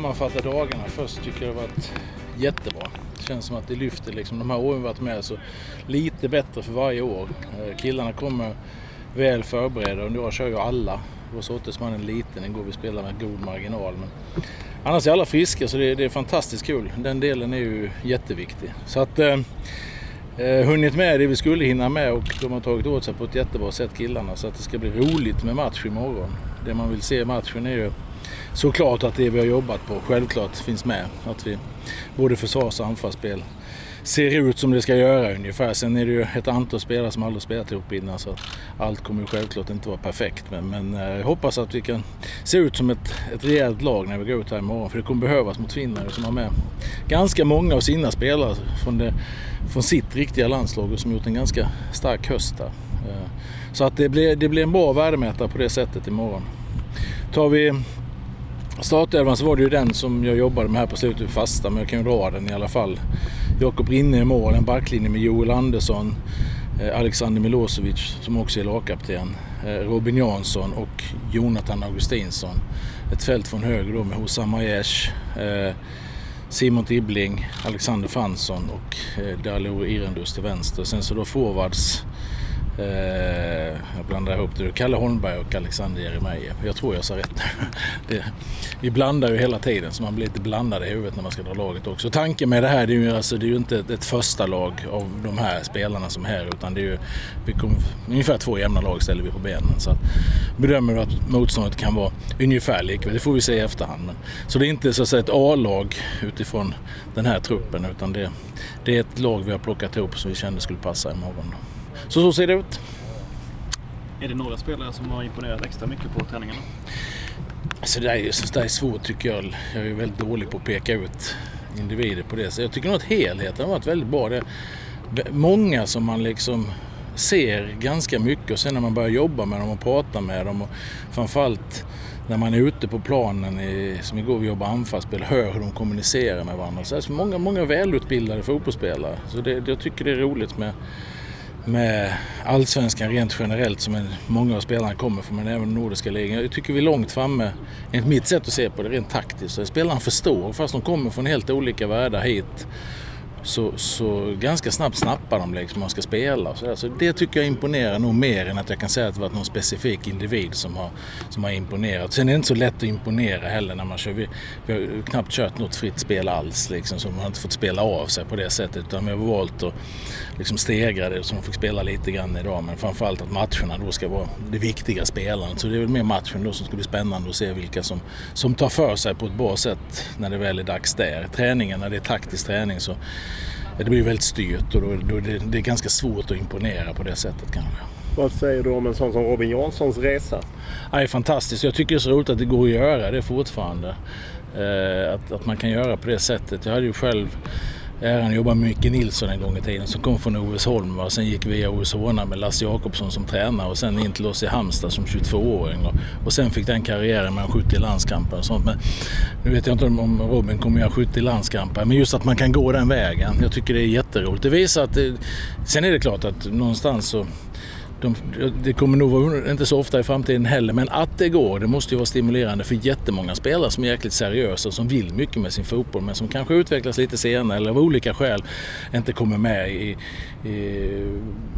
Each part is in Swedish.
sammanfatta dagarna först tycker jag det har varit jättebra. Det känns som att det lyfter liksom. De här åren vi varit med så lite bättre för varje år. Eh, killarna kommer väl förberedda och jag kör ju alla. Vår sortesman är liten, igår vi spelar med god marginal. Men annars är alla friska så det, det är fantastiskt kul. Den delen är ju jätteviktig. Så att eh, eh, hunnit med det vi skulle hinna med och de har tagit åt sig på ett jättebra sätt killarna så att det ska bli roligt med match imorgon. Det man vill se i matchen är ju såklart att det vi har jobbat på självklart finns med. Att vi både försvars och anfallsspel ser ut som det ska göra ungefär. Sen är det ju ett antal spelare som aldrig spelat ihop innan så allt kommer ju självklart inte vara perfekt. Men, men eh, jag hoppas att vi kan se ut som ett, ett rejält lag när vi går ut här imorgon. För det kommer behövas mot Finland som har med ganska många av sina spelare från, det, från sitt riktiga landslag och som gjort en ganska stark höst där. Eh, så att det blir, det blir en bra värdemätare på det sättet imorgon. Tar vi startelvan så var det ju den som jag jobbade med här på slutet fasta, men jag kan ju dra den i alla fall. Jakob Rinne i mål, en backlinje med Joel Andersson, eh, Alexander Milosevic som också är lagkapten, eh, Robin Jansson och Jonathan Augustinsson. Ett fält från höger då med Hossam Aiesh, eh, Simon Tibbling, Alexander Fransson och Dalio Irendus till vänster. Sen så då forwards Eh, jag blandar ihop det. Kalle Holmberg och Alexander Jeremejeff. Jag tror jag sa rätt. det, vi blandar ju hela tiden så man blir lite blandad i huvudet när man ska dra laget också. Tanken med det här det är ju, alltså, det är ju inte ett, ett första lag av de här spelarna som är här utan det är ju vi kommer, ungefär två jämna lag ställer vi på benen. Så att, bedömer vi att motståndet kan vara ungefär likvärdigt, det får vi se i efterhand. Men, så det är inte så att säga ett A-lag utifrån den här truppen utan det, det är ett lag vi har plockat ihop som vi kände skulle passa imorgon. Då. Så så ser det ut. Är det några spelare som har imponerat extra mycket på träningarna? Alltså det, är, det är svårt tycker jag. Jag är väldigt dålig på att peka ut individer på det. Så jag tycker nog att helheten har varit väldigt bra. Det är många som man liksom ser ganska mycket och sen när man börjar jobba med dem och prata med dem och framförallt när man är ute på planen, i, som igår vi jobbade anfallsspel, hör hur de kommunicerar med varandra. Så det är många, många välutbildade fotbollsspelare. Så det, jag tycker det är roligt med med allsvenskan rent generellt som många av spelarna kommer från, men även nordiska ligan. Jag tycker vi är långt framme, enligt mitt sätt att se på det, rent taktiskt. Spelarna förstår, fast de kommer från helt olika världar hit, så, så ganska snabbt snappar de liksom man ska spela. och Så, så det tycker jag imponerar nog mer än att jag kan säga att det varit någon specifik individ som har, som har imponerat. Sen är det inte så lätt att imponera heller när man kör. Vi, vi har knappt kört något fritt spel alls liksom, så man har inte fått spela av sig på det sättet utan vi har valt att liksom stegra det så man fick spela lite grann idag. Men framförallt att matcherna då ska vara det viktiga spelandet. Så det är väl mer matchen då som ska bli spännande att se vilka som, som tar för sig på ett bra sätt när det väl är dags där. Träningen, när det är taktisk träning så det blir väldigt styrt och då, då det, det är ganska svårt att imponera på det sättet kanske. Vad säger du om en sån som Robin Janssons resa? Ja, det är fantastiskt. Jag tycker det är så roligt att det går att göra det fortfarande. Eh, att, att man kan göra på det sättet. Jag hade ju själv han jobbade med Micke Nilsson en gång i tiden som kom från Ovesholm sen gick via Ovesholm med Lasse Jakobsson som tränare och sen in till oss i Halmstad som 22-åring och, och sen fick den karriären med 70 landskamper och sånt. Men nu vet jag inte om Robin kommer göra 70 landskamper men just att man kan gå den vägen. Jag tycker det är jätteroligt. Det visar att det, sen är det klart att någonstans så de, det kommer nog vara inte så ofta i framtiden heller, men att det går, det måste ju vara stimulerande för jättemånga spelare som är jäkligt seriösa och som vill mycket med sin fotboll, men som kanske utvecklas lite senare eller av olika skäl inte kommer med i, i,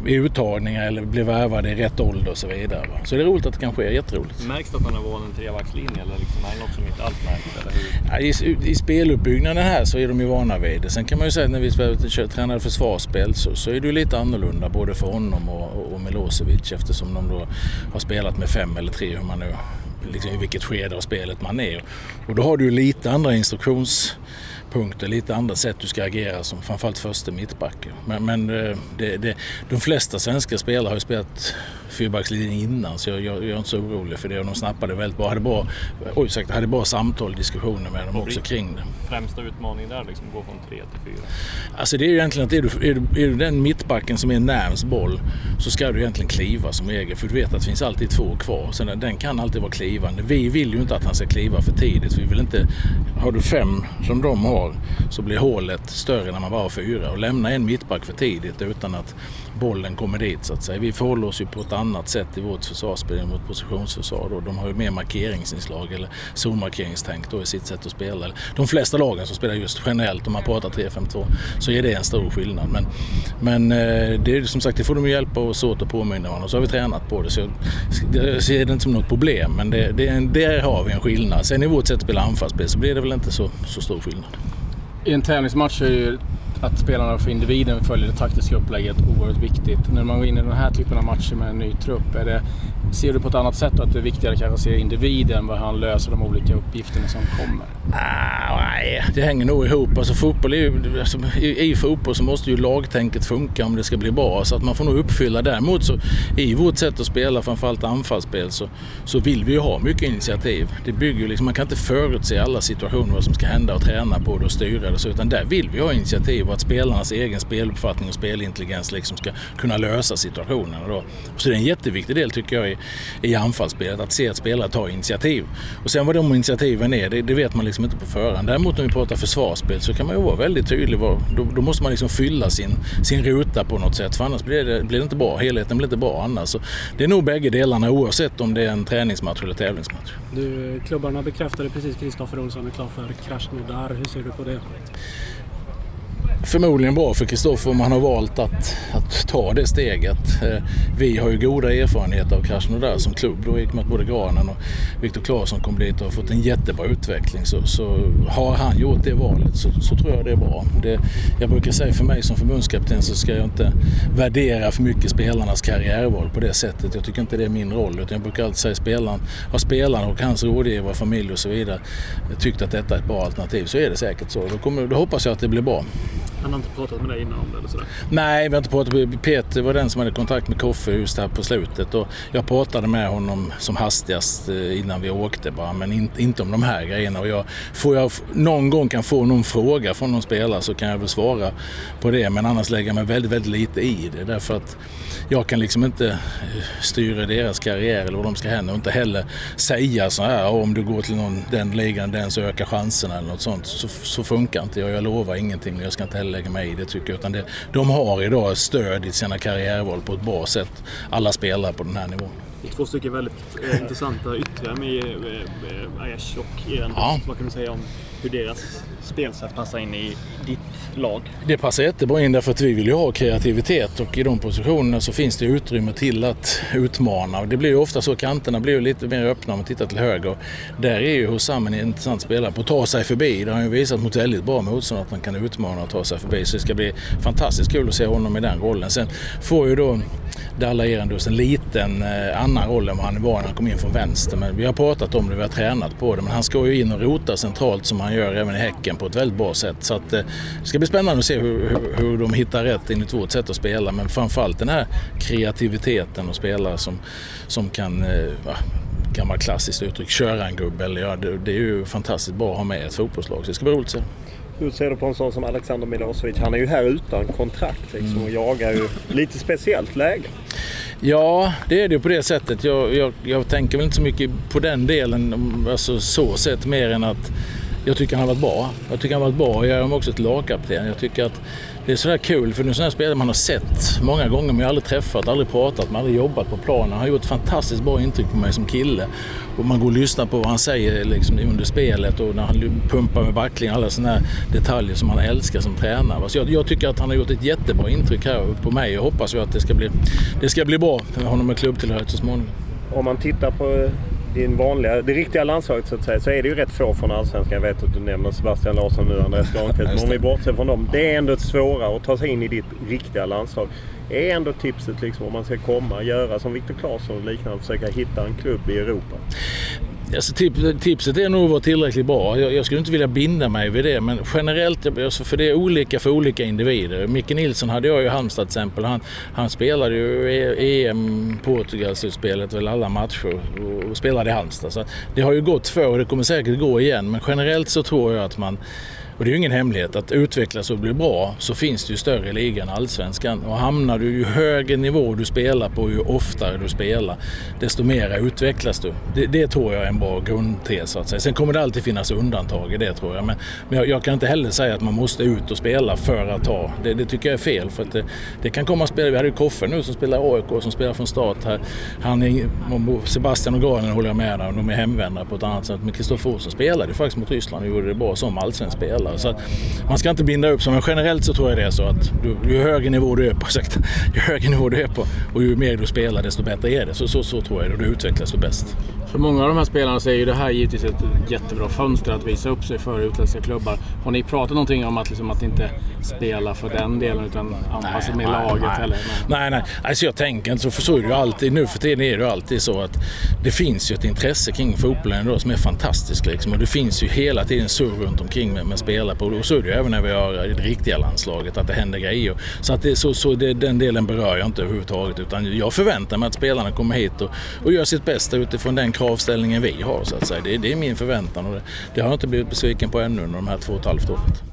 i uttagningar eller blir värvade i rätt ålder och så vidare. Så det är roligt att det kan ske, jätteroligt. Märks det att man har valt en trebackslinje eller liksom, är det något som inte alls märks? Ja, i, I speluppbyggnaden här så är de ju vana vid det. Sen kan man ju säga att när vi tränade försvarsspel så, så är det ju lite annorlunda både för honom och, och Milos Milosevic eftersom de då har spelat med fem eller tre, hur man nu, liksom, i vilket skede av spelet man är. Och då har du lite andra instruktions instruktionspunkter, lite andra sätt du ska agera som framförallt första mittback. Men, men eh, det, det, de flesta svenska spelare har ju spelat fyrbackslinjen innan så jag, jag, jag, är inte så orolig för det. Och de snappade väldigt bra. Hade bra, oj, sagt, hade bra samtal och diskussioner med dem också kring det. Främsta utmaningen där, liksom gå från tre till fyra? Alltså det är ju egentligen att är du, är, du, är du den mittbacken som är närmst boll så ska du egentligen kliva som regel. För du vet att det finns alltid två kvar. Så den kan alltid vara klivande. Vi vill ju inte att han ska kliva för tidigt. Vi vill inte, har du fem som de har kvar så blir hålet större när man bara har fyra. Och lämna en mittback för tidigt utan att bollen kommer dit så att säga. Vi förhåller oss ju på ett annat sätt i vårt försvarsspel mot positionsförsvar. Då. De har ju mer markeringsinslag eller zonmarkeringstänk då i sitt sätt att spela. De flesta lagen som spelar just generellt, om man pratar 3-5-2, så är det en stor skillnad. Men, men eh, det är som sagt, det får de hjälpa oss åt att påminna varandra. Så har vi tränat på det. Så jag ser det inte som något problem, men det, det, där har vi en skillnad. Sen i vårt sätt att spela anfallsspel så blir det väl inte så, så stor skillnad. I en tävlingsmatch är ju att spelarna för individen följer det taktiska upplägget oerhört viktigt. När man går in i den här typen av matcher med en ny trupp, är det, ser du på ett annat sätt att det är viktigare kanske att se individen, vad han löser de olika uppgifterna som kommer? Ah, nej, det hänger nog ihop. Alltså, fotboll är ju, alltså, i, I fotboll så måste ju lagtänket funka om det ska bli bra. Så att man får nog uppfylla. Däremot så i vårt sätt att spela, framförallt anfallsspel, så, så vill vi ju ha mycket initiativ. Det bygger liksom, man kan inte förutse alla situationer, vad som ska hända och träna på det och styra det. Så, utan där vill vi ha initiativ och att spelarnas egen speluppfattning och spelintelligens liksom ska kunna lösa situationen. Då. Så det är en jätteviktig del tycker jag i, i anfallsspelet, att se att spelare tar initiativ. Och sen vad de initiativen är, det, det vet man liksom inte på förhand. Däremot när vi pratar försvarsspel så kan man ju vara väldigt tydlig. Då, då, måste man liksom fylla sin, sin ruta på något sätt för annars blir det, blir det inte bra. Helheten blir inte bra annars. Så det är nog bägge delarna oavsett om det är en träningsmatch eller tävlingsmatch. Du, eh, klubbarna bekräftade precis Kristoffer Olsson är klar för Krasnodar. Hur ser du på det? Förmodligen bra för Kristoffer om han har valt att, att ta det steget. Eh, vi har ju goda erfarenheter av Krasnodar som klubb. Då gick med både Granen och Viktor Claesson kom dit och har fått en jättebra utveckling. Så, så har han gjort det valet så, så tror jag det är bra. Det, jag brukar säga för mig som förbundskapten så ska jag inte värdera för mycket spelarnas karriärval på det sättet. Jag tycker inte det är min roll. Utan jag brukar alltid säga spelaren, har spelaren och hans rådgivare, familj och så vidare tyckt att detta är ett bra alternativ så är det säkert så. Då, kommer, då hoppas jag att det blir bra. Han har inte pratat med dig innan om det eller sådär? Nej, vi har inte pratat med Peter var den som hade kontakt med Koffe just här på slutet. Och jag pratade med honom som hastigast eh, innan vi åkte bara, men in, inte om de här grejerna. Och jag, får jag någon gång kan få någon fråga från någon spelare så kan jag väl svara på det. Men annars lägger jag mig väldigt, väldigt lite i det. Därför att jag kan liksom inte eh, styra deras karriär eller vad de ska hända och inte heller säga så här om du går till någon, den ligan, den så ökar chanserna eller något sånt. Så, så funkar inte jag. Jag lovar ingenting och jag ska inte heller lägga mig i det tycker jag. Utan det, de har idag stöd i sina karriärval på ett bra sätt, alla spelare på den här nivån. Det är två stycken väldigt eh, intressanta yttrar med eh, Aiesh och Irandus. Ja. Vad kan du säga om hur deras spelsätt passar in i ditt lag? Det passar jättebra in därför att vi vill ju ha kreativitet och i de positionerna så finns det utrymme till att utmana. Det blir ju ofta så, kanterna blir ju lite mer öppna om man tittar till höger. Där är ju Hossam en intressant spelare på att ta sig förbi. Det har han ju visat mot väldigt bra motstånd att man kan utmana och ta sig förbi. Så det ska bli fantastiskt kul att se honom i den rollen. Sen får ju då Dalla Erendus en liten eh, annan roll än vad han var när han kom in från vänster. Men vi har pratat om det, vi har tränat på det. Men han ska ju in och rota centralt som han gör även i Häcken på ett väldigt bra sätt. Så att, eh, det ska bli spännande att se hur, hur, hur de hittar rätt enligt vårt sätt att spela. Men framförallt den här kreativiteten och spelare som, som kan eh, ja, gammalt klassiskt uttryck, köra en gubbe. Ja, det, det, är ju fantastiskt bra att ha med ett fotbollslag. Så det ska bli roligt att se. Hur ser du på en sån som Alexander Milosevic? Han är ju här utan kontrakt liksom, och jagar ju lite speciellt läge. Ja, det är det på det sättet. Jag, jag, jag tänker väl inte så mycket på den delen, alltså så sett, mer än att jag tycker han har varit bra. Jag tycker han har varit bra. Jag gör honom också till lagkapten. Jag tycker att det är sådär kul för det är sådana spelare man har sett många gånger men jag har aldrig träffat, aldrig pratat med, aldrig jobbat på planen. Han har gjort fantastiskt bra intryck på mig som kille. Och man går och lyssnar på vad han säger liksom, under spelet och när han pumpar med backling, alla sådana detaljer som han älskar som tränare. Så jag, jag, tycker att han har gjort ett jättebra intryck här på mig och hoppas ju att det ska bli, det ska bli bra för honom med klubbtillhörighet så småningom. Om man tittar på din vanliga, det riktiga landslaget så att säga, så är det ju rätt få från Allsvenskan. Jag vet att du nämner Sebastian Larsson nu, Andreas Granqvist. Men om vi bortser från dem. Det är ändå svårare att ta sig in i ditt riktiga landslag. Är ändå tipset liksom om man ska komma, göra som Viktor Claesson och liknande, försöka hitta en klubb i Europa? Alltså, tipset är nog att vara tillräckligt bra. Jag, jag, skulle inte vilja binda mig vid det, men generellt, alltså, för det är olika för olika individer. Micke Nilsson hade jag i Halmstad till exempel. Han, han spelade ju e- EM, Portugalsutspelet, väl alla matcher och spelade i Halmstad. Så det har ju gått två och det kommer säkert gå igen, men generellt så tror jag att man och det är ju ingen hemlighet att utvecklas och bli bra så finns det ju större ligan än allsvenskan. Och hamnar du ju högre nivå du spelar på ju oftare du spelar desto mer utvecklas du. Det, det, tror jag är en bra grundtes så att säga. Sen kommer det alltid finnas undantag i det tror jag. Men, men jag, jag, kan inte heller säga att man måste ut och spela för att ta. Det, det tycker jag är fel. För att det, det kan komma spelare. Vi hade ju Koffe nu som spelar AIK som spelar från start här. Han är, Sebastian och Granen håller jag med om. De är hemvändare på ett annat sätt. Men Kristoffer Olsson spelade ju faktiskt mot Ryssland och gjorde det bra som allsvensk spelare. Så man ska inte binda upp sig. Men generellt så tror jag det är så att ju, ju högre nivå du är på, sagt, ju högre nivå du är på och ju mer du spelar desto bättre är det. Så, så, så tror jag det. Och du utvecklas du bäst. För många av de här spelarna så är ju det här givetvis ett jättebra fönster att visa upp sig för utländska klubbar. Har ni pratat någonting om att, liksom, att inte spela för den delen utan anpassa med laget? Nej. Eller? nej, nej. Alltså jag tänker inte så. För så är det ju alltid. Nu för tiden är det ju alltid så att det finns ju ett intresse kring fotbollen då som är fantastiskt. Liksom. Och det finns ju hela tiden surr runt omkring med, med spelare på. Och så är det ju även när vi har det riktiga landslaget, att det händer grejer. Så, att det, så, så det, den delen berör jag inte överhuvudtaget. Utan jag förväntar mig att spelarna kommer hit och, och gör sitt bästa utifrån den kravställningen vi har. Så att säga. Det, det är min förväntan och det, det har jag inte blivit besviken på ännu under de här två och ett halvt året.